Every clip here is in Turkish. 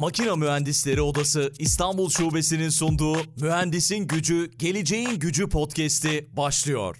Makina Mühendisleri Odası İstanbul Şubesi'nin sunduğu Mühendisin Gücü, Geleceğin Gücü podcast'i başlıyor.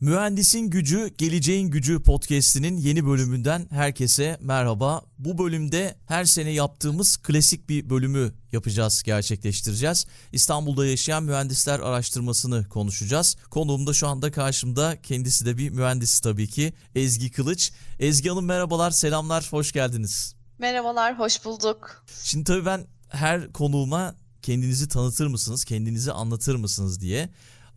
Mühendisin Gücü, Geleceğin Gücü podcast'inin yeni bölümünden herkese merhaba. Bu bölümde her sene yaptığımız klasik bir bölümü yapacağız, gerçekleştireceğiz. İstanbul'da yaşayan mühendisler araştırmasını konuşacağız. Konuğum da şu anda karşımda. Kendisi de bir mühendis tabii ki. Ezgi Kılıç. Ezgi Hanım merhabalar, selamlar, hoş geldiniz. Merhabalar, hoş bulduk. Şimdi tabii ben her konuğuma kendinizi tanıtır mısınız, kendinizi anlatır mısınız diye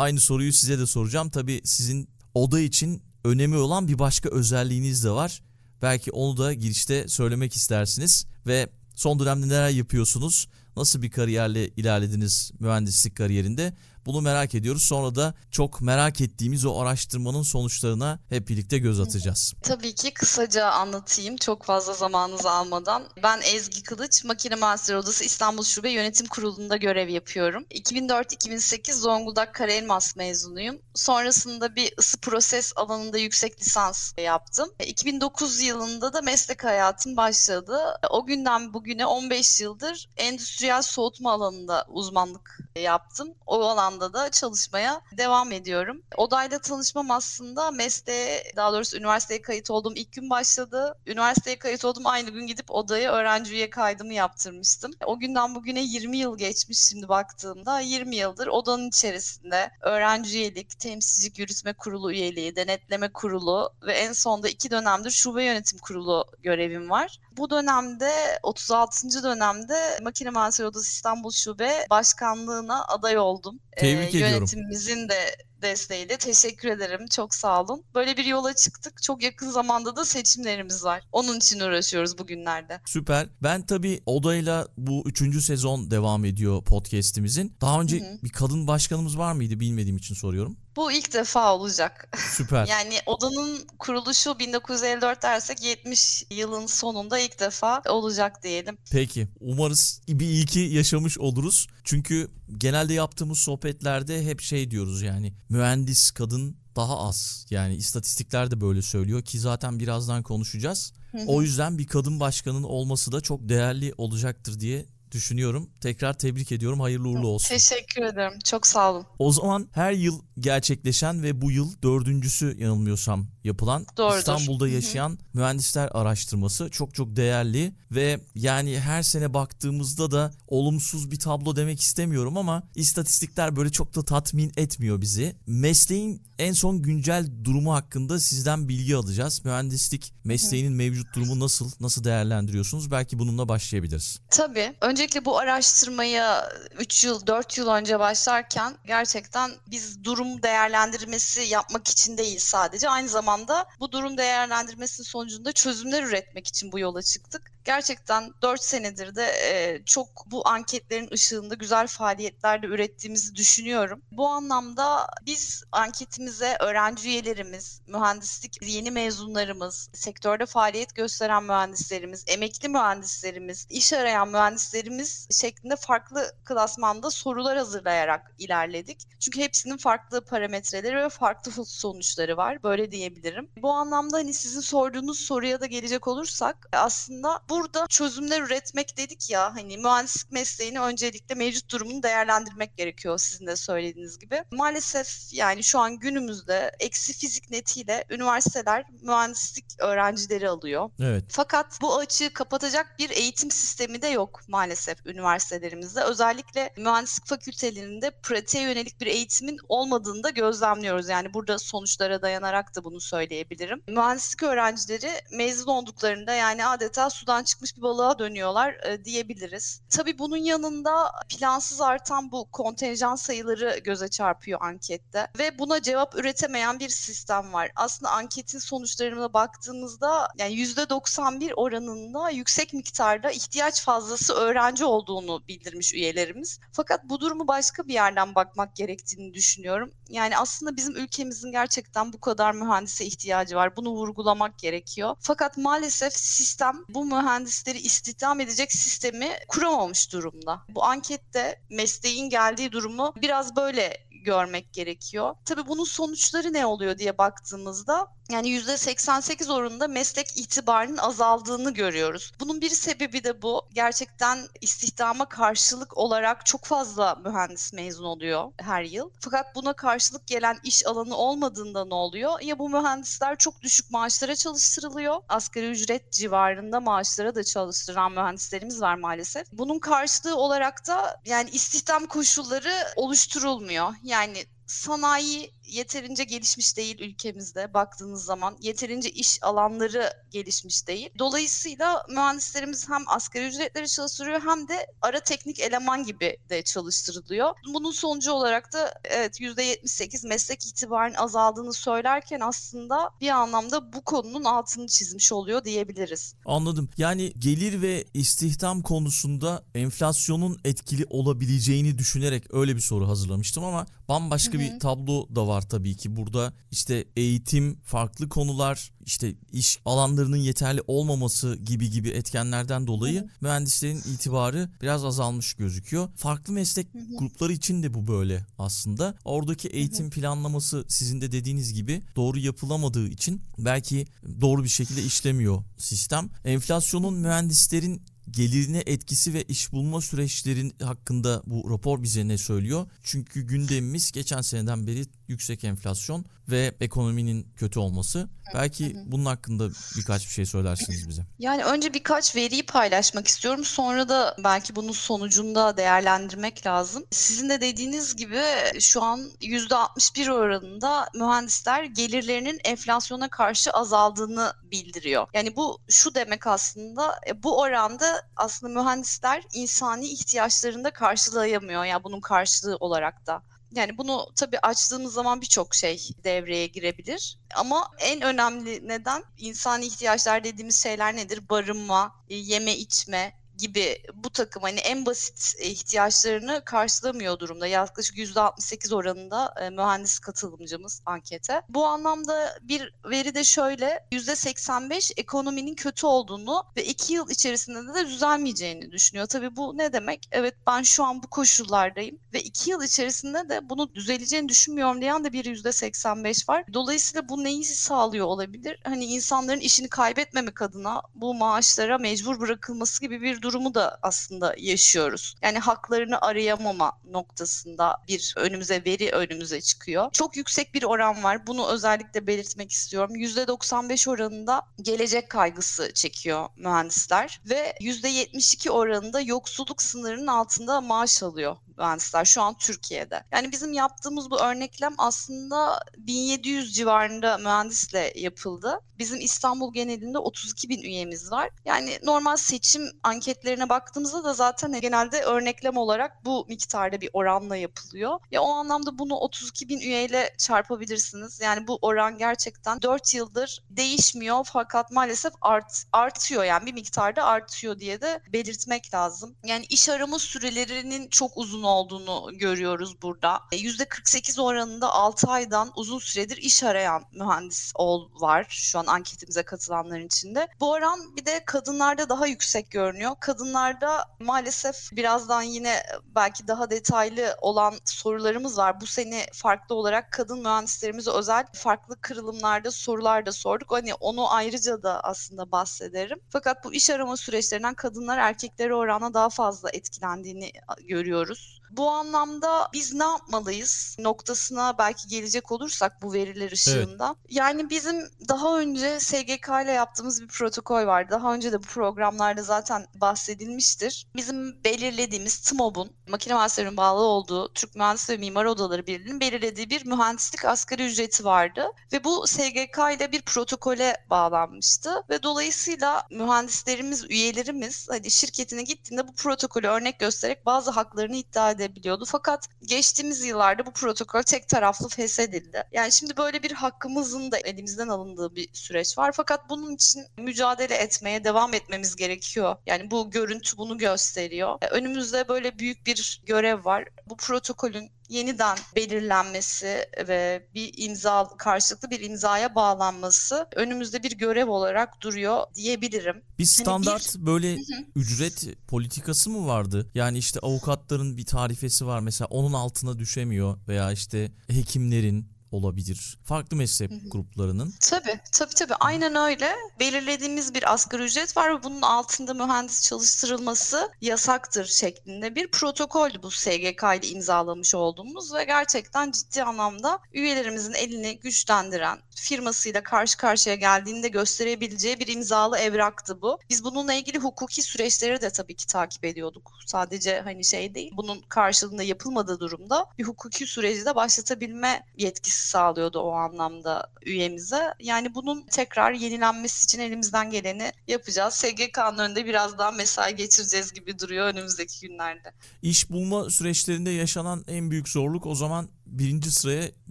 Aynı soruyu size de soracağım. Tabii sizin oda için önemi olan bir başka özelliğiniz de var. Belki onu da girişte söylemek istersiniz ve son dönemde neler yapıyorsunuz? Nasıl bir kariyerle ilerlediniz mühendislik kariyerinde? Bunu merak ediyoruz. Sonra da çok merak ettiğimiz o araştırmanın sonuçlarına hep birlikte göz atacağız. Tabii ki kısaca anlatayım çok fazla zamanınızı almadan. Ben Ezgi Kılıç, Makine Mühendisleri Odası İstanbul Şube Yönetim Kurulu'nda görev yapıyorum. 2004-2008 Zonguldak Karaelmas mezunuyum. Sonrasında bir ısı proses alanında yüksek lisans yaptım. 2009 yılında da meslek hayatım başladı. O günden bugüne 15 yıldır endüstriyel soğutma alanında uzmanlık yaptım. O alanda alanda da çalışmaya devam ediyorum. Odayla tanışmam aslında mesleğe, daha doğrusu üniversiteye kayıt olduğum ilk gün başladı. Üniversiteye kayıt olduğum aynı gün gidip odaya öğrenci üye kaydımı yaptırmıştım. O günden bugüne 20 yıl geçmiş şimdi baktığımda. 20 yıldır odanın içerisinde öğrenci üyelik, temsilcilik yürütme kurulu üyeliği, denetleme kurulu ve en sonda iki dönemdir şube yönetim kurulu görevim var. Bu dönemde 36. dönemde Makine Mühendisleri Odası İstanbul Şube Başkanlığına aday oldum. Tebrik ee, ediyorum. Yönetimimizin de desteğiyle teşekkür ederim. Çok sağ olun. Böyle bir yola çıktık. Çok yakın zamanda da seçimlerimiz var. Onun için uğraşıyoruz bugünlerde. Süper. Ben tabii odayla bu üçüncü sezon devam ediyor podcast'imizin. Daha önce hı hı. bir kadın başkanımız var mıydı bilmediğim için soruyorum. Bu ilk defa olacak. Süper. yani odanın kuruluşu 1954 dersek 70 yılın sonunda ilk defa olacak diyelim. Peki. Umarız bir ilki yaşamış oluruz. Çünkü genelde yaptığımız sohbetlerde hep şey diyoruz yani mühendis kadın daha az. Yani istatistikler de böyle söylüyor ki zaten birazdan konuşacağız. O yüzden bir kadın başkanın olması da çok değerli olacaktır diye düşünüyorum. Tekrar tebrik ediyorum. Hayırlı uğurlu olsun. Teşekkür ederim. Çok sağ olun. O zaman her yıl gerçekleşen ve bu yıl dördüncüsü yanılmıyorsam yapılan Doğrudur. İstanbul'da yaşayan Hı-hı. mühendisler araştırması çok çok değerli ve yani her sene baktığımızda da olumsuz bir tablo demek istemiyorum ama istatistikler böyle çok da tatmin etmiyor bizi. Mesleğin en son güncel durumu hakkında sizden bilgi alacağız. Mühendislik mesleğinin Hı. mevcut durumu nasıl, nasıl değerlendiriyorsunuz? Belki bununla başlayabiliriz. Tabii. Öncelikle bu araştırmaya 3 yıl, 4 yıl önce başlarken gerçekten biz durum değerlendirmesi yapmak için değil sadece aynı zamanda bu durum değerlendirmesinin sonucunda çözümler üretmek için bu yola çıktık gerçekten 4 senedir de e, çok bu anketlerin ışığında güzel faaliyetler de ürettiğimizi düşünüyorum. Bu anlamda biz anketimize öğrenci üyelerimiz, mühendislik yeni mezunlarımız, sektörde faaliyet gösteren mühendislerimiz, emekli mühendislerimiz, iş arayan mühendislerimiz şeklinde farklı klasmanda sorular hazırlayarak ilerledik. Çünkü hepsinin farklı parametreleri ve farklı sonuçları var. Böyle diyebilirim. Bu anlamda hani sizin sorduğunuz soruya da gelecek olursak aslında burada çözümler üretmek dedik ya hani mühendislik mesleğini öncelikle mevcut durumunu değerlendirmek gerekiyor sizin de söylediğiniz gibi. Maalesef yani şu an günümüzde eksi fizik netiyle üniversiteler mühendislik öğrencileri alıyor. Evet. Fakat bu açığı kapatacak bir eğitim sistemi de yok maalesef üniversitelerimizde. Özellikle mühendislik fakültelerinde pratiğe yönelik bir eğitimin olmadığını da gözlemliyoruz. Yani burada sonuçlara dayanarak da bunu söyleyebilirim. Mühendislik öğrencileri mezun olduklarında yani adeta sudan sudan çıkmış bir balığa dönüyorlar e, diyebiliriz. Tabii bunun yanında plansız artan bu kontenjan sayıları göze çarpıyor ankette ve buna cevap üretemeyen bir sistem var. Aslında anketin sonuçlarına baktığımızda yani %91 oranında yüksek miktarda ihtiyaç fazlası öğrenci olduğunu bildirmiş üyelerimiz. Fakat bu durumu başka bir yerden bakmak gerektiğini düşünüyorum. Yani aslında bizim ülkemizin gerçekten bu kadar mühendise ihtiyacı var. Bunu vurgulamak gerekiyor. Fakat maalesef sistem bu mühendislik mühendisleri istihdam edecek sistemi kuramamış durumda. Bu ankette mesleğin geldiği durumu biraz böyle görmek gerekiyor. Tabii bunun sonuçları ne oluyor diye baktığımızda Yani %88 oranında meslek itibarının azaldığını görüyoruz. Bunun bir sebebi de bu. Gerçekten istihdama karşılık olarak çok fazla mühendis mezun oluyor her yıl. Fakat buna karşılık gelen iş alanı olmadığında ne oluyor? Ya bu mühendisler çok düşük maaşlara çalıştırılıyor. Asgari ücret civarında maaşlara da çalıştıran mühendislerimiz var maalesef. Bunun karşılığı olarak da yani istihdam koşulları oluşturulmuyor. Yani sanayi yeterince gelişmiş değil ülkemizde baktığınız zaman. Yeterince iş alanları gelişmiş değil. Dolayısıyla mühendislerimiz hem asgari ücretleri çalıştırıyor hem de ara teknik eleman gibi de çalıştırılıyor. Bunun sonucu olarak da evet %78 meslek itibarının azaldığını söylerken aslında bir anlamda bu konunun altını çizmiş oluyor diyebiliriz. Anladım. Yani gelir ve istihdam konusunda enflasyonun etkili olabileceğini düşünerek öyle bir soru hazırlamıştım ama bambaşka bir tablo da var tabii ki. Burada işte eğitim, farklı konular, işte iş alanlarının yeterli olmaması gibi gibi etkenlerden dolayı mühendislerin itibarı biraz azalmış gözüküyor. Farklı meslek grupları için de bu böyle aslında. Oradaki eğitim planlaması sizin de dediğiniz gibi doğru yapılamadığı için belki doğru bir şekilde işlemiyor sistem. Enflasyonun mühendislerin gelirine etkisi ve iş bulma süreçlerin hakkında bu rapor bize ne söylüyor? Çünkü gündemimiz geçen seneden beri yüksek enflasyon ve ekonominin kötü olması. Belki bunun hakkında birkaç bir şey söylersiniz bize. Yani önce birkaç veriyi paylaşmak istiyorum. Sonra da belki bunun sonucunda değerlendirmek lazım. Sizin de dediğiniz gibi şu an %61 oranında mühendisler gelirlerinin enflasyona karşı azaldığını bildiriyor. Yani bu şu demek aslında e, bu oranda aslında mühendisler insani ihtiyaçlarını da karşılayamıyor. Yani bunun karşılığı olarak da. Yani bunu tabii açtığımız zaman birçok şey devreye girebilir. Ama en önemli neden insani ihtiyaçlar dediğimiz şeyler nedir? Barınma, e, yeme içme, gibi bu takım hani en basit ihtiyaçlarını karşılamıyor durumda. Yaklaşık %68 oranında e, mühendis katılımcımız ankete. Bu anlamda bir veri de şöyle %85 ekonominin kötü olduğunu ve 2 yıl içerisinde de düzelmeyeceğini düşünüyor. Tabii bu ne demek? Evet ben şu an bu koşullardayım ve 2 yıl içerisinde de bunu düzeleceğini düşünmüyorum diyen de bir %85 var. Dolayısıyla bu neyi sağlıyor olabilir? Hani insanların işini kaybetmemek adına bu maaşlara mecbur bırakılması gibi bir durumu da aslında yaşıyoruz. Yani haklarını arayamama noktasında bir önümüze veri önümüze çıkıyor. Çok yüksek bir oran var. Bunu özellikle belirtmek istiyorum. %95 oranında gelecek kaygısı çekiyor mühendisler ve %72 oranında yoksulluk sınırının altında maaş alıyor mühendisler şu an Türkiye'de. Yani bizim yaptığımız bu örneklem aslında 1700 civarında mühendisle yapıldı. Bizim İstanbul genelinde 32 bin üyemiz var. Yani normal seçim anketlerine baktığımızda da zaten genelde örneklem olarak bu miktarda bir oranla yapılıyor. Ya o anlamda bunu 32 bin üyeyle çarpabilirsiniz. Yani bu oran gerçekten 4 yıldır değişmiyor fakat maalesef art, artıyor yani bir miktarda artıyor diye de belirtmek lazım. Yani iş arama sürelerinin çok uzun olduğunu görüyoruz burada. %48 e, oranında 6 aydan uzun süredir iş arayan mühendis ol var şu an anketimize katılanların içinde. Bu oran bir de kadınlarda daha yüksek görünüyor. Kadınlarda maalesef birazdan yine belki daha detaylı olan sorularımız var. Bu sene farklı olarak kadın mühendislerimize özel farklı kırılımlarda sorular da sorduk. Hani onu ayrıca da aslında bahsederim. Fakat bu iş arama süreçlerinden kadınlar erkeklere oranla daha fazla etkilendiğini görüyoruz. Bu anlamda biz ne yapmalıyız noktasına belki gelecek olursak bu veriler ışığında. Evet. Yani bizim daha önce SGK ile yaptığımız bir protokol var. Daha önce de bu programlarda zaten bahsedilmiştir. Bizim belirlediğimiz TMOB'un makine mühendislerinin bağlı olduğu Türk Mühendis ve Mimar Odaları Birliği'nin belirlediği bir mühendislik asgari ücreti vardı. Ve bu SGK ile bir protokole bağlanmıştı. Ve dolayısıyla mühendislerimiz, üyelerimiz hadi şirketine gittiğinde bu protokolü örnek göstererek bazı haklarını iddia edebiliyordu. Fakat geçtiğimiz yıllarda bu protokol tek taraflı feshedildi. Yani şimdi böyle bir hakkımızın da elimizden alındığı bir süreç var. Fakat bunun için mücadele etmeye devam etmemiz gerekiyor. Yani bu görüntü bunu gösteriyor. E, önümüzde böyle büyük bir görev var. Bu protokolün yeniden belirlenmesi ve bir imza karşılıklı bir imzaya bağlanması önümüzde bir görev olarak duruyor diyebilirim. Bir standart hani bir... böyle Hı-hı. ücret politikası mı vardı? Yani işte avukatların bir tarifesi var mesela onun altına düşemiyor veya işte hekimlerin olabilir. Farklı meslek gruplarının. Tabii, tabii tabii. Aynen öyle. Belirlediğimiz bir asgari ücret var ve bunun altında mühendis çalıştırılması yasaktır şeklinde bir protokoldü bu SGK ile imzalamış olduğumuz ve gerçekten ciddi anlamda üyelerimizin elini güçlendiren, firmasıyla karşı karşıya geldiğinde gösterebileceği bir imzalı evraktı bu. Biz bununla ilgili hukuki süreçleri de tabii ki takip ediyorduk. Sadece hani şey değil, bunun karşılığında yapılmadığı durumda bir hukuki süreci de başlatabilme yetkisi sağlıyordu o anlamda üyemize. Yani bunun tekrar yenilenmesi için elimizden geleni yapacağız. SGK'nın önünde biraz daha mesai geçireceğiz gibi duruyor önümüzdeki günlerde. İş bulma süreçlerinde yaşanan en büyük zorluk o zaman birinci sıraya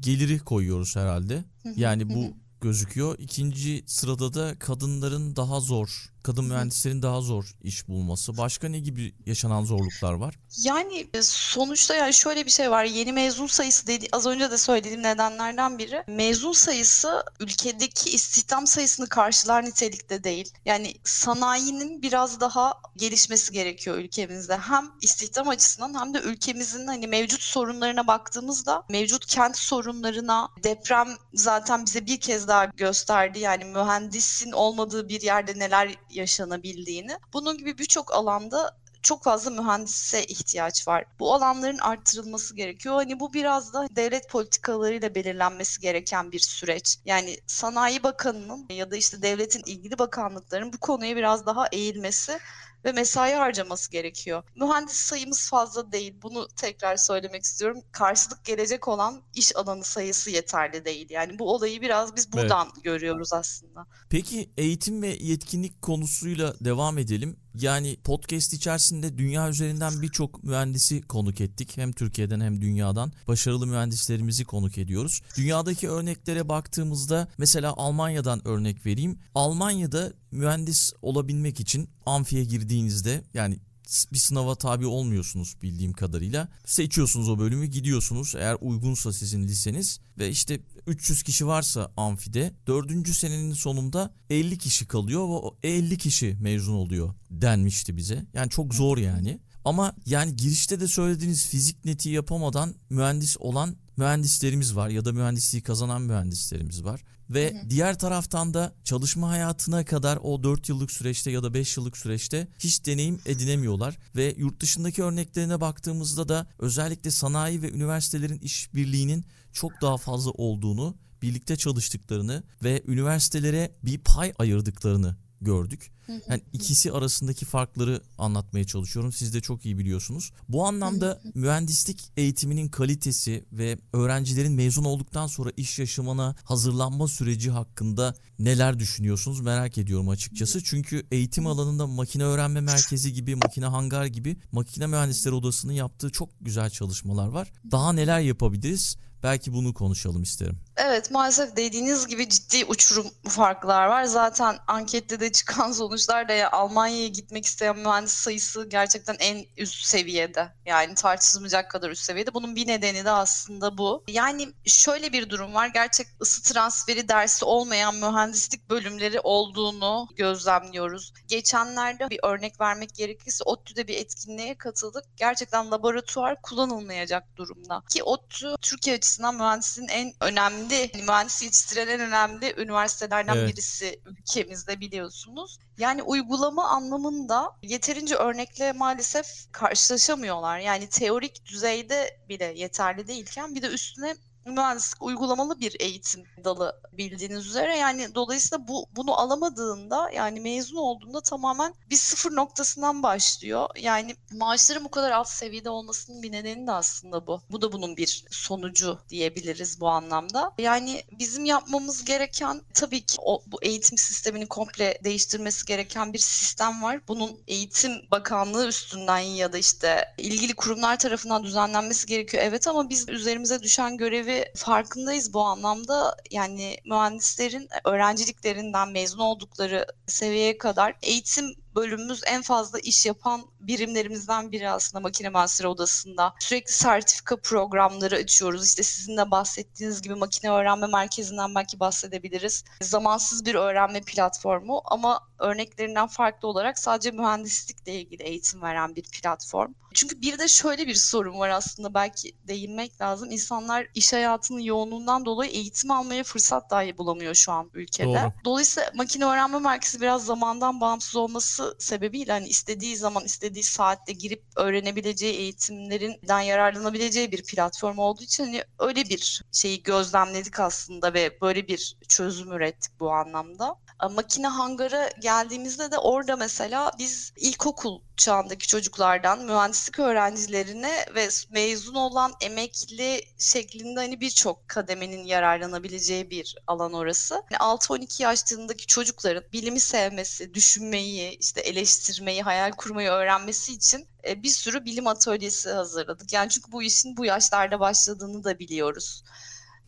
geliri koyuyoruz herhalde. Yani bu gözüküyor. İkinci sırada da kadınların daha zor, kadın mühendislerin daha zor iş bulması. Başka ne gibi yaşanan zorluklar var? Yani e, sonuçta yani şöyle bir şey var. Yeni mezun sayısı dedi az önce de söylediğim nedenlerden biri. Mezun sayısı ülkedeki istihdam sayısını karşılar nitelikte değil. Yani sanayinin biraz daha gelişmesi gerekiyor ülkemizde. Hem istihdam açısından hem de ülkemizin hani mevcut sorunlarına baktığımızda mevcut kent sorunlarına deprem zaten bize bir kez daha gösterdi. Yani mühendisin olmadığı bir yerde neler yaşanabildiğini. Bunun gibi birçok alanda çok fazla mühendise ihtiyaç var. Bu alanların arttırılması gerekiyor. Hani bu biraz da devlet politikalarıyla belirlenmesi gereken bir süreç. Yani Sanayi Bakanı'nın ya da işte devletin ilgili bakanlıkların bu konuya biraz daha eğilmesi ve mesai harcaması gerekiyor. Mühendis sayımız fazla değil. Bunu tekrar söylemek istiyorum. Karşılık gelecek olan iş alanı sayısı yeterli değil. Yani bu olayı biraz biz buradan evet. görüyoruz aslında. Peki eğitim ve yetkinlik konusuyla devam edelim. Yani podcast içerisinde dünya üzerinden birçok mühendisi konuk ettik. Hem Türkiye'den hem dünyadan başarılı mühendislerimizi konuk ediyoruz. Dünyadaki örneklere baktığımızda mesela Almanya'dan örnek vereyim. Almanya'da mühendis olabilmek için amfiye girdiğinizde yani bir sınava tabi olmuyorsunuz bildiğim kadarıyla. Seçiyorsunuz o bölümü gidiyorsunuz eğer uygunsa sizin liseniz ve işte 300 kişi varsa amfide 4. senenin sonunda 50 kişi kalıyor ve o 50 kişi mezun oluyor denmişti bize. Yani çok zor yani. Ama yani girişte de söylediğiniz fizik neti yapamadan mühendis olan mühendislerimiz var ya da mühendisliği kazanan mühendislerimiz var. Ve hı hı. diğer taraftan da çalışma hayatına kadar o 4 yıllık süreçte ya da 5 yıllık süreçte hiç deneyim edinemiyorlar. Ve yurt dışındaki örneklerine baktığımızda da özellikle sanayi ve üniversitelerin işbirliğinin çok daha fazla olduğunu, birlikte çalıştıklarını ve üniversitelere bir pay ayırdıklarını gördük. Yani ikisi arasındaki farkları anlatmaya çalışıyorum. Siz de çok iyi biliyorsunuz. Bu anlamda mühendislik eğitiminin kalitesi ve öğrencilerin mezun olduktan sonra iş yaşamına hazırlanma süreci hakkında neler düşünüyorsunuz merak ediyorum açıkçası. Çünkü eğitim alanında makine öğrenme merkezi gibi, makine hangar gibi makine mühendisleri odasının yaptığı çok güzel çalışmalar var. Daha neler yapabiliriz? Belki bunu konuşalım isterim. Evet maalesef dediğiniz gibi ciddi uçurum farklar var. Zaten ankette de çıkan sonuçlar da ya Almanya'ya gitmek isteyen mühendis sayısı gerçekten en üst seviyede. Yani tartışılmayacak kadar üst seviyede. Bunun bir nedeni de aslında bu. Yani şöyle bir durum var. Gerçek ısı transferi dersi olmayan mühendislik bölümleri olduğunu gözlemliyoruz. Geçenlerde bir örnek vermek gerekirse ODTÜ'de bir etkinliğe katıldık. Gerçekten laboratuvar kullanılmayacak durumda. Ki ODTÜ Türkiye açısından mühendisliğin en önemli önemli, mühendis yetiştiren en önemli üniversitelerden evet. birisi ülkemizde biliyorsunuz. Yani uygulama anlamında yeterince örnekle maalesef karşılaşamıyorlar. Yani teorik düzeyde bile yeterli değilken bir de üstüne mühendislik uygulamalı bir eğitim dalı bildiğiniz üzere. Yani dolayısıyla bu bunu alamadığında yani mezun olduğunda tamamen bir sıfır noktasından başlıyor. Yani maaşların bu kadar alt seviyede olmasının bir nedeni de aslında bu. Bu da bunun bir sonucu diyebiliriz bu anlamda. Yani bizim yapmamız gereken tabii ki o, bu eğitim sistemini komple değiştirmesi gereken bir sistem var. Bunun eğitim bakanlığı üstünden ya da işte ilgili kurumlar tarafından düzenlenmesi gerekiyor. Evet ama biz üzerimize düşen görevi farkındayız bu anlamda. Yani mühendislerin öğrenciliklerinden mezun oldukları seviyeye kadar eğitim bölümümüz en fazla iş yapan birimlerimizden biri aslında makine mühendisleri odasında. Sürekli sertifika programları açıyoruz. İşte sizin de bahsettiğiniz gibi makine öğrenme merkezinden belki bahsedebiliriz. Zamansız bir öğrenme platformu ama örneklerinden farklı olarak sadece mühendislikle ilgili eğitim veren bir platform. Çünkü bir de şöyle bir sorun var aslında belki değinmek lazım. İnsanlar iş hayatının yoğunluğundan dolayı eğitim almaya fırsat dahi bulamıyor şu an ülkede. Doğru. Dolayısıyla makine öğrenme merkezi biraz zamandan bağımsız olması sebebiyle hani istediği zaman istediği saatte girip öğrenebileceği eğitimlerinden yararlanabileceği bir platform olduğu için hani öyle bir şeyi gözlemledik aslında ve böyle bir çözüm ürettik bu anlamda. Makine hangara geldiğimizde de orada mesela biz ilkokul çağındaki çocuklardan mühendislik öğrencilerine ve mezun olan emekli şeklinde hani birçok kademenin yararlanabileceği bir alan orası. Yani 6-12 yaşlarındaki çocukların bilimi sevmesi, düşünmeyi, işte eleştirmeyi, hayal kurmayı öğrenmesi için e, bir sürü bilim atölyesi hazırladık. Yani çünkü bu işin bu yaşlarda başladığını da biliyoruz.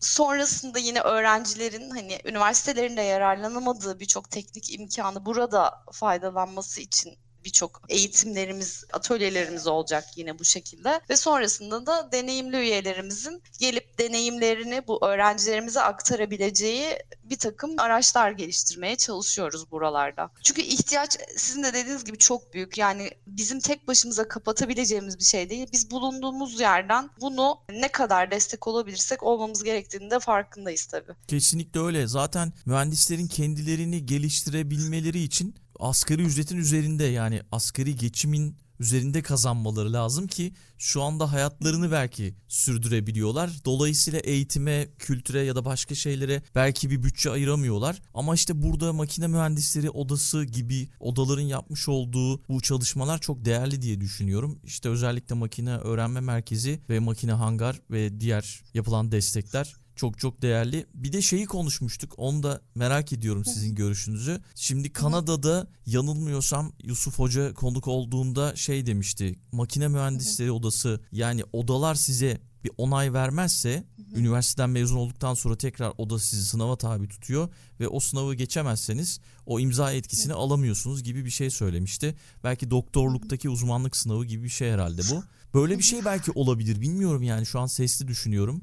Sonrasında yine öğrencilerin hani üniversitelerinde yararlanamadığı birçok teknik imkanı burada faydalanması için birçok eğitimlerimiz, atölyelerimiz olacak yine bu şekilde. Ve sonrasında da deneyimli üyelerimizin gelip deneyimlerini bu öğrencilerimize aktarabileceği bir takım araçlar geliştirmeye çalışıyoruz buralarda. Çünkü ihtiyaç sizin de dediğiniz gibi çok büyük. Yani bizim tek başımıza kapatabileceğimiz bir şey değil. Biz bulunduğumuz yerden bunu ne kadar destek olabilirsek olmamız gerektiğini de farkındayız tabii. Kesinlikle öyle. Zaten mühendislerin kendilerini geliştirebilmeleri için asgari ücretin üzerinde yani asgari geçimin üzerinde kazanmaları lazım ki şu anda hayatlarını belki sürdürebiliyorlar. Dolayısıyla eğitime, kültüre ya da başka şeylere belki bir bütçe ayıramıyorlar. Ama işte burada makine mühendisleri odası gibi odaların yapmış olduğu bu çalışmalar çok değerli diye düşünüyorum. İşte özellikle makine öğrenme merkezi ve makine hangar ve diğer yapılan destekler çok çok değerli. Bir de şeyi konuşmuştuk. Onu da merak ediyorum sizin görüşünüzü. Şimdi Kanada'da yanılmıyorsam Yusuf Hoca konuk olduğunda şey demişti. Makine mühendisleri odası yani odalar size bir onay vermezse üniversiteden mezun olduktan sonra tekrar oda sizi sınava tabi tutuyor ve o sınavı geçemezseniz o imza etkisini alamıyorsunuz gibi bir şey söylemişti. Belki doktorluktaki uzmanlık sınavı gibi bir şey herhalde bu. Böyle bir şey belki olabilir bilmiyorum yani şu an sesli düşünüyorum.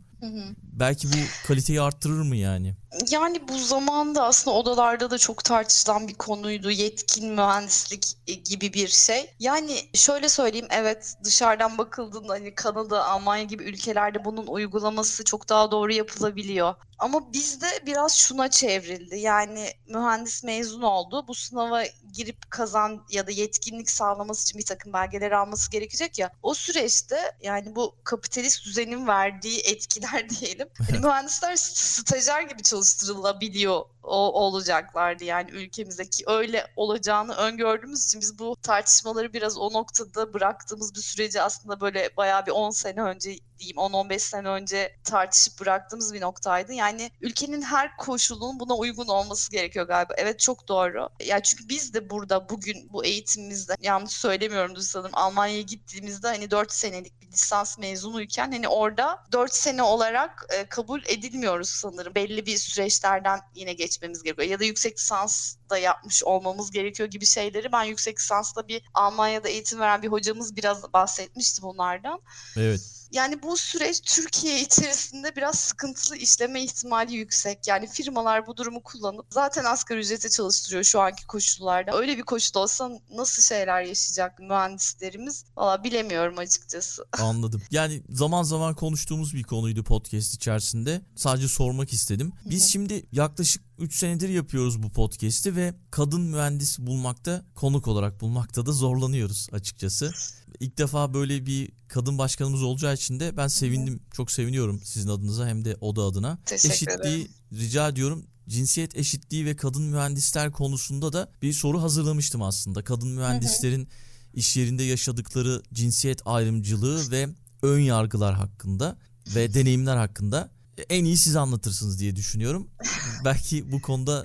Belki bu kaliteyi arttırır mı yani? Yani bu zamanda aslında odalarda da çok tartışılan bir konuydu. Yetkin mühendislik e, gibi bir şey. Yani şöyle söyleyeyim evet dışarıdan bakıldığında hani Kanada, Almanya gibi ülkelerde bunun uygulaması çok daha doğru yapılabiliyor. Ama bizde biraz şuna çevrildi. Yani mühendis mezun oldu. Bu sınava girip kazan ya da yetkinlik sağlaması için bir takım belgeleri alması gerekecek ya. O süreçte yani bu kapitalist düzenin verdiği etkiler diyelim. Hani mühendisler stajyer gibi çalıştırılabiliyor o olacaklardı yani ülkemizdeki öyle olacağını öngördüğümüz için biz bu tartışmaları biraz o noktada bıraktığımız bir süreci aslında böyle bayağı bir 10 sene önce diyeyim 10-15 sene önce tartışıp bıraktığımız bir noktaydı. Yani ülkenin her koşulunun buna uygun olması gerekiyor galiba. Evet çok doğru. Ya çünkü biz de burada bugün bu eğitimimizde yanlış söylemiyorum sanırım Almanya'ya gittiğimizde hani 4 senelik bir lisans mezunuyken hani orada 4 sene olarak e, kabul edilmiyoruz sanırım. Belli bir süreçlerden yine geçmemiz gerekiyor. Ya da yüksek lisans da yapmış olmamız gerekiyor gibi şeyleri. Ben yüksek lisansla bir Almanya'da eğitim veren bir hocamız biraz bahsetmişti bunlardan. Evet. Yani bu süreç Türkiye içerisinde biraz sıkıntılı işleme ihtimali yüksek. Yani firmalar bu durumu kullanıp zaten asgari ücrete çalıştırıyor şu anki koşullarda. Öyle bir koşul olsa nasıl şeyler yaşayacak mühendislerimiz? Valla bilemiyorum açıkçası. Anladım. Yani zaman zaman konuştuğumuz bir konuydu podcast içerisinde. Sadece sormak istedim. Biz şimdi yaklaşık 3 senedir yapıyoruz bu podcast'i ve kadın mühendis bulmakta, konuk olarak bulmakta da zorlanıyoruz açıkçası. İlk defa böyle bir kadın başkanımız olacağı için de ben sevindim. Çok seviniyorum sizin adınıza hem de o da adına. Teşekkür Eşitliği ederim. rica ediyorum. Cinsiyet eşitliği ve kadın mühendisler konusunda da bir soru hazırlamıştım aslında. Kadın mühendislerin iş yerinde yaşadıkları cinsiyet ayrımcılığı ve ön yargılar hakkında ve deneyimler hakkında en iyi siz anlatırsınız diye düşünüyorum. Belki bu konuda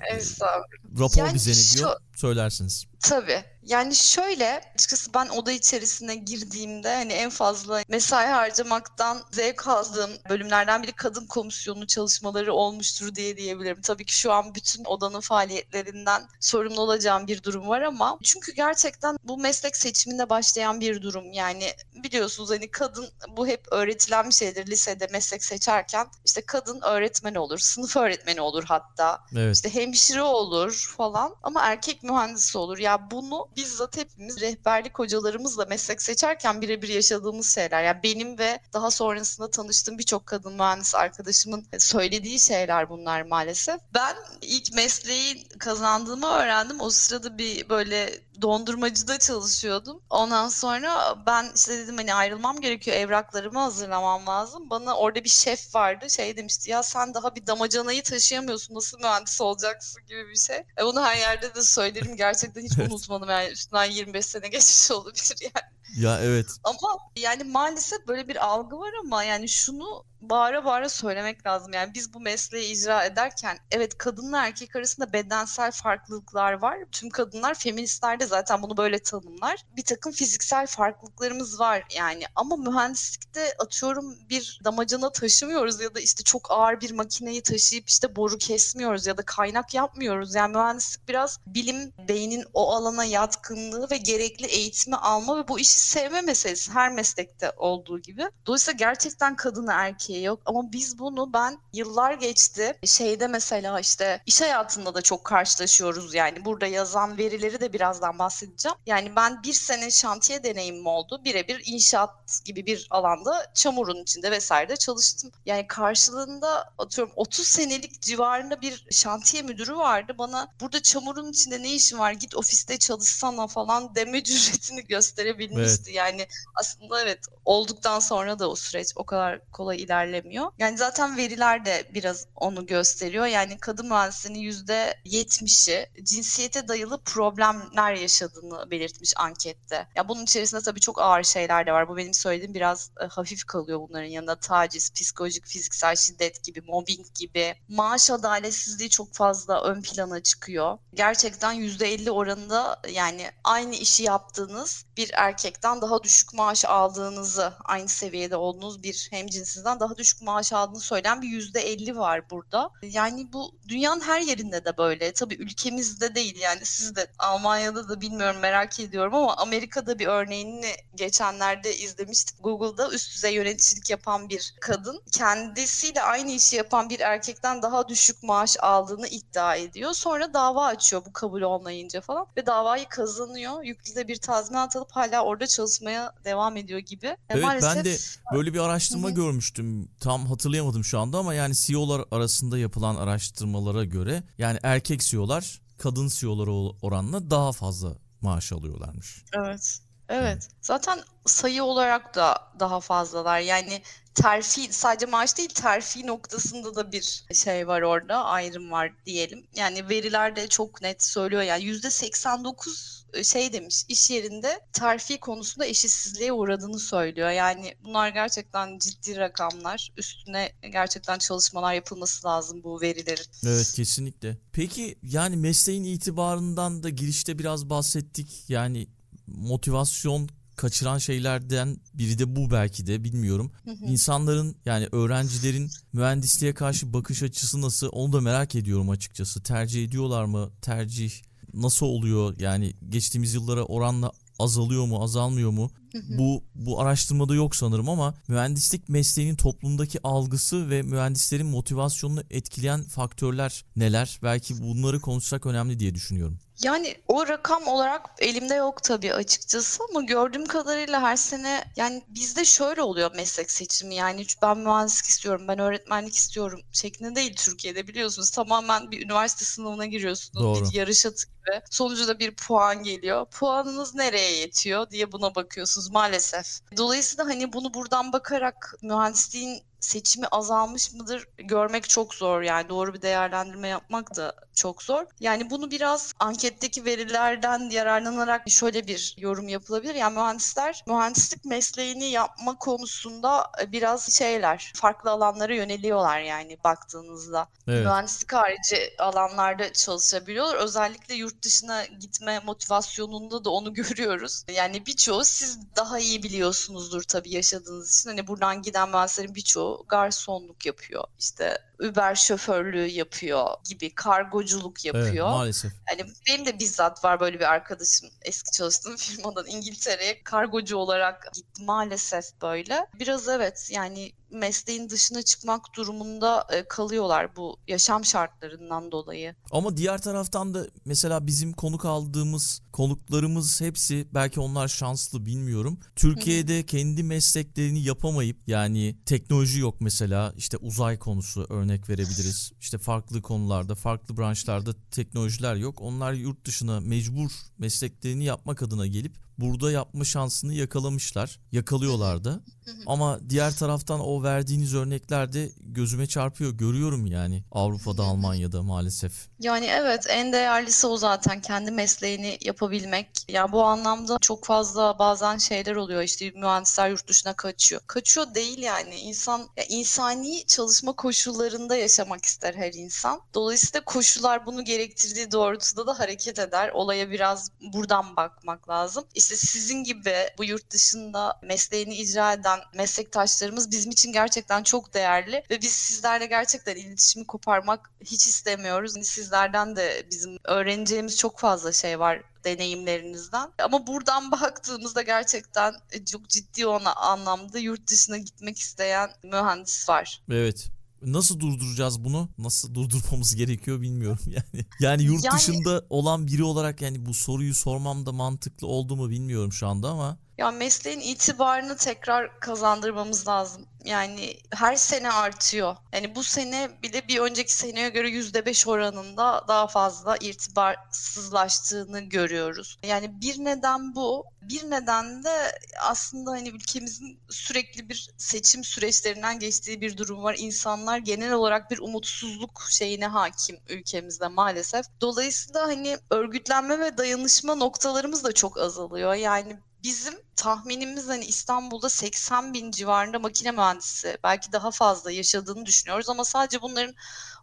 rapor Yani bize ne diyor söylersiniz. Tabii. Yani şöyle açıkçası ben oda içerisine girdiğimde hani en fazla mesai harcamaktan zevk aldığım bölümlerden biri kadın komisyonu çalışmaları olmuştur diye diyebilirim. Tabii ki şu an bütün odanın faaliyetlerinden sorumlu olacağım bir durum var ama çünkü gerçekten bu meslek seçiminde başlayan bir durum. Yani biliyorsunuz hani kadın bu hep öğretilen bir şeydir lisede meslek seçerken işte kadın öğretmen olur, sınıf öğretmeni olur hatta. Evet. İşte hemşire olur falan ama erkek mühendisi olur. Ya bunu bizzat hepimiz rehberlik hocalarımızla meslek seçerken birebir yaşadığımız şeyler. Ya benim ve daha sonrasında tanıştığım birçok kadın mühendis arkadaşımın söylediği şeyler bunlar maalesef. Ben ilk mesleği kazandığımı öğrendim. O sırada bir böyle dondurmacıda çalışıyordum. Ondan sonra ben işte dedim hani ayrılmam gerekiyor. Evraklarımı hazırlamam lazım. Bana orada bir şef vardı. Şey demişti ya sen daha bir damacanayı taşıyamıyorsun. Nasıl mühendis olacaksın gibi bir şey. E bunu her yerde de söylerim. Gerçekten hiç unutmadım yani. Üstünden 25 sene geçmiş olabilir yani. Ya evet. Ama yani maalesef böyle bir algı var ama yani şunu bağıra bağıra söylemek lazım. Yani biz bu mesleği icra ederken evet kadınla erkek arasında bedensel farklılıklar var. Tüm kadınlar feministler de zaten bunu böyle tanımlar. Bir takım fiziksel farklılıklarımız var yani ama mühendislikte atıyorum bir damacana taşımıyoruz ya da işte çok ağır bir makineyi taşıyıp işte boru kesmiyoruz ya da kaynak yapmıyoruz. Yani mühendislik biraz bilim, beynin o alana yatkınlığı ve gerekli eğitimi alma ve bu işi sevme meselesi her meslekte olduğu gibi. Dolayısıyla gerçekten kadını erkeği yok ama biz bunu ben yıllar geçti şeyde mesela işte iş hayatında da çok karşılaşıyoruz yani burada yazan verileri de birazdan bahsedeceğim. Yani ben bir sene şantiye deneyimim oldu. Birebir inşaat gibi bir alanda çamurun içinde vesaire çalıştım. Yani karşılığında atıyorum 30 senelik civarında bir şantiye müdürü vardı. Bana burada çamurun içinde ne işin var git ofiste çalışsana falan deme cüretini gösterebilmişti. Evet. Yani aslında evet olduktan sonra da o süreç o kadar kolay ilerlemiyor. Yani zaten veriler de biraz onu gösteriyor. Yani kadın mühendisinin %70'i cinsiyete dayalı problemler yaşadığını belirtmiş ankette. Ya bunun içerisinde tabii çok ağır şeyler de var. Bu benim söylediğim biraz e, hafif kalıyor bunların yanında. Taciz, psikolojik, fiziksel şiddet gibi, mobbing gibi. Maaş adaletsizliği çok fazla ön plana çıkıyor. Gerçekten %50 oranında yani aynı işi yaptığınız bir erkekten daha düşük maaş aldığınızı, aynı seviyede olduğunuz bir hemcinsinizden daha düşük maaş aldığını söyleyen bir %50 var burada. Yani bu dünyanın her yerinde de böyle. Tabii ülkemizde değil yani siz de Almanya'da da bilmiyorum merak ediyorum ama Amerika'da bir örneğini geçenlerde izlemiştik. Google'da üst düzey yöneticilik yapan bir kadın kendisiyle aynı işi yapan bir erkekten daha düşük maaş aldığını iddia ediyor. Sonra dava açıyor bu kabul olmayınca falan ve davayı kazanıyor. Yüklü de bir tazminat alıp hala orada çalışmaya devam ediyor gibi. Evet Maalesef... ben de böyle bir araştırma Hı-hı. görmüştüm. Tam hatırlayamadım şu anda ama yani CEO'lar arasında yapılan araştırmalara göre yani erkek CEO'lar kadın CEO'lara oranla daha fazla maaş alıyorlarmış. Evet. Evet. Zaten sayı olarak da daha fazlalar. Yani terfi sadece maaş değil terfi noktasında da bir şey var orada ayrım var diyelim. Yani veriler de çok net söylüyor yani yüzde 89 e, şey demiş iş yerinde terfi konusunda eşitsizliğe uğradığını söylüyor. Yani bunlar gerçekten ciddi rakamlar. Üstüne gerçekten çalışmalar yapılması lazım bu verilerin. Evet kesinlikle. Peki yani mesleğin itibarından da girişte biraz bahsettik. Yani motivasyon kaçıran şeylerden biri de bu belki de bilmiyorum. İnsanların yani öğrencilerin mühendisliğe karşı bakış açısı nasıl onu da merak ediyorum açıkçası. Tercih ediyorlar mı? Tercih nasıl oluyor? Yani geçtiğimiz yıllara oranla azalıyor mu, azalmıyor mu? Bu bu araştırmada yok sanırım ama mühendislik mesleğinin toplumdaki algısı ve mühendislerin motivasyonunu etkileyen faktörler neler? Belki bunları konuşsak önemli diye düşünüyorum. Yani o rakam olarak elimde yok tabii açıkçası ama gördüğüm kadarıyla her sene yani bizde şöyle oluyor meslek seçimi yani ben mühendislik istiyorum ben öğretmenlik istiyorum şeklinde değil Türkiye'de biliyorsunuz tamamen bir üniversite sınavına giriyorsunuz Doğru. bir yarış atı gibi sonucu da bir puan geliyor puanınız nereye yetiyor diye buna bakıyorsunuz maalesef. Dolayısıyla hani bunu buradan bakarak mühendisliğin seçimi azalmış mıdır görmek çok zor. Yani doğru bir değerlendirme yapmak da çok zor. Yani bunu biraz anketteki verilerden yararlanarak şöyle bir yorum yapılabilir. Yani mühendisler mühendislik mesleğini yapma konusunda e, biraz şeyler, farklı alanlara yöneliyorlar yani baktığınızda. Evet. Mühendislik harici alanlarda çalışabiliyorlar. Özellikle yurt dışına gitme motivasyonunda da onu görüyoruz. Yani birçoğu siz daha iyi biliyorsunuzdur tabii yaşadığınız için. Hani buradan giden mühendislerin birçoğu garsonluk yapıyor. İşte Uber şoförlüğü yapıyor gibi kargoculuk Evet yapıyor. maalesef. Hani benim de bizzat var böyle bir arkadaşım eski çalıştığım firmadan İngiltere'ye kargocu olarak gitti maalesef böyle. Biraz evet yani mesleğin dışına çıkmak durumunda e, kalıyorlar bu yaşam şartlarından dolayı. Ama diğer taraftan da mesela bizim konuk aldığımız konuklarımız hepsi belki onlar şanslı bilmiyorum. Türkiye'de kendi mesleklerini yapamayıp yani teknoloji yok mesela işte uzay konusu örnek verebiliriz. İşte farklı konularda farklı branşlarda teknolojiler yok. Onlar yurt dışına mecbur mesleklerini yapmak adına gelip burada yapma şansını yakalamışlar. Yakalıyorlar da. Ama diğer taraftan o verdiğiniz örneklerde gözüme çarpıyor. Görüyorum yani Avrupa'da, Almanya'da maalesef. Yani evet en değerlisi o zaten kendi mesleğini yapabilmek. Ya bu anlamda çok fazla bazen şeyler oluyor işte mühendisler yurt dışına kaçıyor. Kaçıyor değil yani insan ya insani çalışma koşullarında yaşamak ister her insan. Dolayısıyla koşullar bunu gerektirdiği doğrultuda da hareket eder. Olaya biraz buradan bakmak lazım. İşte sizin gibi bu yurt dışında mesleğini icra eden meslektaşlarımız bizim için gerçekten çok değerli ve biz sizlerle gerçekten iletişimi koparmak hiç istemiyoruz. Yani sizlerden de bizim öğreneceğimiz çok fazla şey var deneyimlerinizden. Ama buradan baktığımızda gerçekten çok ciddi ona anlamda yurt dışına gitmek isteyen mühendis var. Evet. Nasıl durduracağız bunu? Nasıl durdurmamız gerekiyor bilmiyorum yani. Yani yurt Yani- dışında olan biri olarak yani bu soruyu sormam da mantıklı oldu mu bilmiyorum şu anda ama Ya mesleğin itibarını tekrar kazandırmamız lazım. Yani her sene artıyor. Yani bu sene bile bir önceki seneye göre %5 oranında daha fazla irtibarsızlaştığını görüyoruz. Yani bir neden bu. Bir neden de aslında hani ülkemizin sürekli bir seçim süreçlerinden geçtiği bir durum var. İnsanlar genel olarak bir umutsuzluk şeyine hakim ülkemizde maalesef. Dolayısıyla hani örgütlenme ve dayanışma noktalarımız da çok azalıyor. Yani Bizim tahminimiz hani İstanbul'da 80 bin civarında makine mühendisi belki daha fazla yaşadığını düşünüyoruz ama sadece bunların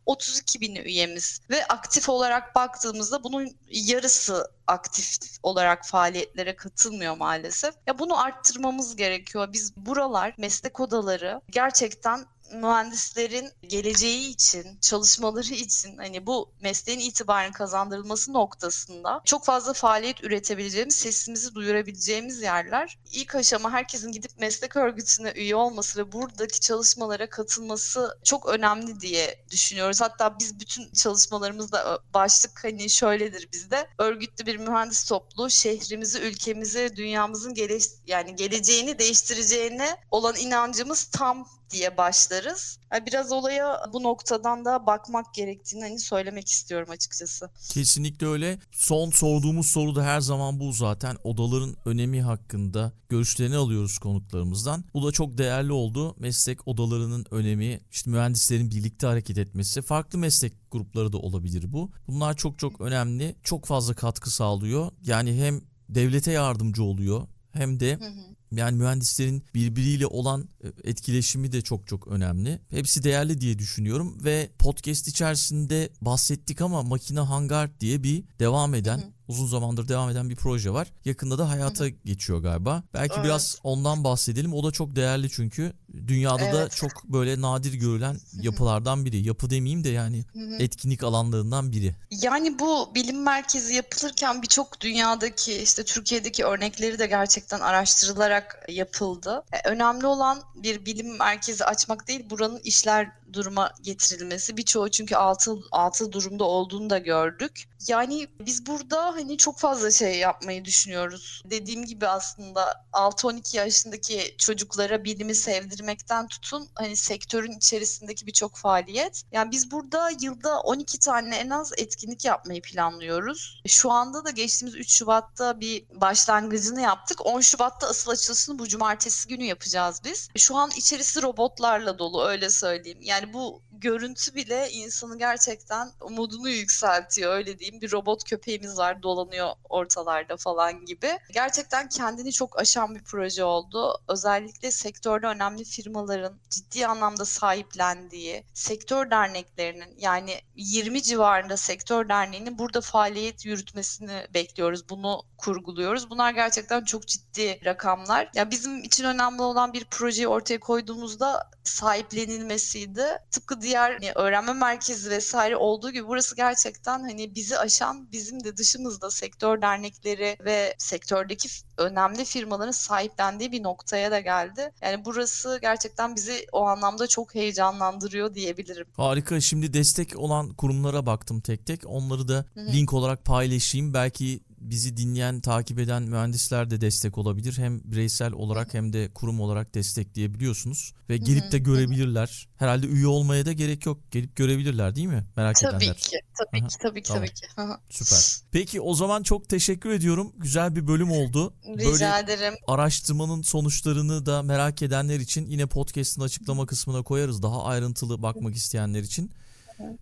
32 bini üyemiz ve aktif olarak baktığımızda bunun yarısı aktif olarak faaliyetlere katılmıyor maalesef. Ya bunu arttırmamız gerekiyor. Biz buralar meslek odaları gerçekten mühendislerin geleceği için, çalışmaları için hani bu mesleğin itibarını kazandırılması noktasında çok fazla faaliyet üretebileceğimiz, sesimizi duyurabileceğimiz yerler. İlk aşama herkesin gidip meslek örgütüne üye olması ve buradaki çalışmalara katılması çok önemli diye düşünüyoruz. Hatta biz bütün çalışmalarımızda başlık hani şöyledir bizde. Örgütlü bir mühendis topluluğu şehrimizi, ülkemizi, dünyamızın gele yani geleceğini değiştireceğine olan inancımız tam diye Yani biraz olaya bu noktadan da bakmak gerektiğini hani söylemek istiyorum açıkçası. kesinlikle öyle. Son sorduğumuz soru da her zaman bu zaten. Odaların önemi hakkında görüşlerini alıyoruz konuklarımızdan. Bu da çok değerli oldu. Meslek odalarının önemi, işte mühendislerin birlikte hareket etmesi, farklı meslek grupları da olabilir bu. Bunlar çok çok önemli. Çok fazla katkı sağlıyor. Yani hem devlete yardımcı oluyor hem de yani mühendislerin birbiriyle olan e, etkileşimi de çok çok önemli. Hepsi değerli diye düşünüyorum ve podcast içerisinde bahsettik ama Makine Hangar diye bir devam eden, Hı hı. Uzun zamandır devam eden bir proje var. Yakında da hayata geçiyor galiba. Belki Evet. biraz ondan bahsedelim. O da çok değerli çünkü dünyada da Evet. çok böyle nadir görülen yapılardan biri. Yapı demeyeyim de yani etkinlik alanlarından biri. Yani bu bilim merkezi yapılırken birçok dünyadaki işte Türkiye'deki örnekleri de gerçekten araştırılarak yapıldı. E, Önemli olan bir bilim merkezi açmak değil, buranın işler duruma getirilmesi. Birçoğu çünkü altı, altı durumda olduğunu da gördük. Yani biz burada hani çok fazla şey yapmayı düşünüyoruz. Dediğim gibi aslında 6-12 yaşındaki çocuklara bilimi sevdirmek düzenlemekten tutun hani sektörün içerisindeki birçok faaliyet. Yani biz burada yılda 12 tane en az etkinlik yapmayı planlıyoruz. Şu anda da geçtiğimiz 3 Şubat'ta bir başlangıcını yaptık. 10 Şubat'ta asıl açılışını bu cumartesi günü yapacağız biz. Şu an içerisi robotlarla dolu öyle söyleyeyim. Yani bu görüntü bile insanı gerçekten umudunu yükseltiyor öyle diyeyim. Bir robot köpeğimiz var dolanıyor ortalarda falan gibi. Gerçekten kendini çok aşan bir proje oldu. Özellikle sektörde önemli firmaların ciddi anlamda sahiplendiği sektör derneklerinin yani 20 civarında sektör derneğinin burada faaliyet yürütmesini bekliyoruz. Bunu kurguluyoruz. Bunlar gerçekten çok ciddi rakamlar. Ya bizim için önemli olan bir projeyi ortaya koyduğumuzda sahiplenilmesiydi. Tıpkı diğer hani öğrenme merkezi vesaire olduğu gibi burası gerçekten hani bizi aşan bizim de dışımızda sektör dernekleri ve sektördeki önemli firmaların sahiplendiği bir noktaya da geldi. Yani burası gerçekten bizi o anlamda çok heyecanlandırıyor diyebilirim. Harika. Şimdi destek olan kurumlara baktım tek tek. Onları da Hı hı. link olarak paylaşayım. Belki bizi dinleyen, takip eden mühendisler de destek olabilir. Hem bireysel olarak hem de kurum olarak destekleyebiliyorsunuz. Ve gelip de görebilirler. Herhalde üye olmaya da gerek yok. Gelip görebilirler değil mi? Merak Tabii edenler. ki, tabii Aha, ki, tabii ki, tamam. tabii ki. Hı. Süper. Peki o zaman çok teşekkür ediyorum. Güzel bir bölüm oldu. Rica Böyle ederim. araştırmanın sonuçlarını da merak edenler için yine podcast'ın açıklama kısmına koyarız. Daha ayrıntılı bakmak isteyenler için.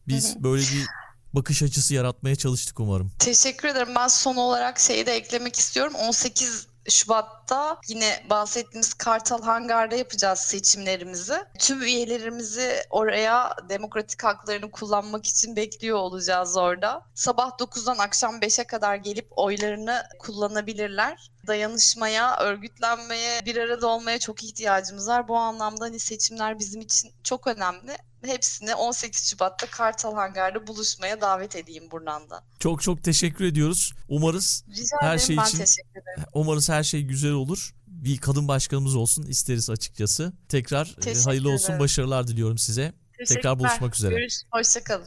Biz böyle bir bakış açısı yaratmaya çalıştık umarım. Teşekkür ederim. Ben son olarak şeyi de eklemek istiyorum. 18 Şubat'ta yine bahsettiğimiz Kartal Hangar'da yapacağız seçimlerimizi. Tüm üyelerimizi oraya demokratik haklarını kullanmak için bekliyor olacağız orada. Sabah 9'dan akşam 5'e kadar gelip oylarını kullanabilirler. Dayanışmaya, örgütlenmeye, bir arada olmaya çok ihtiyacımız var. Bu anlamda hani seçimler bizim için çok önemli. Hepsini 18 Şubat'ta Kartal Hangar'da buluşmaya davet edeyim buradan da. Çok çok teşekkür ediyoruz. Umarız Rica Her ederim. şey ben için- teşekkür ederim. umarız her şey güzel olur. Bir kadın başkanımız olsun isteriz açıkçası. Tekrar e, Teşekkür hayırlı olsun, ederim. başarılar diliyorum size. Teşekkürler. buluşmak üzere. Görüş, hoşçakalın.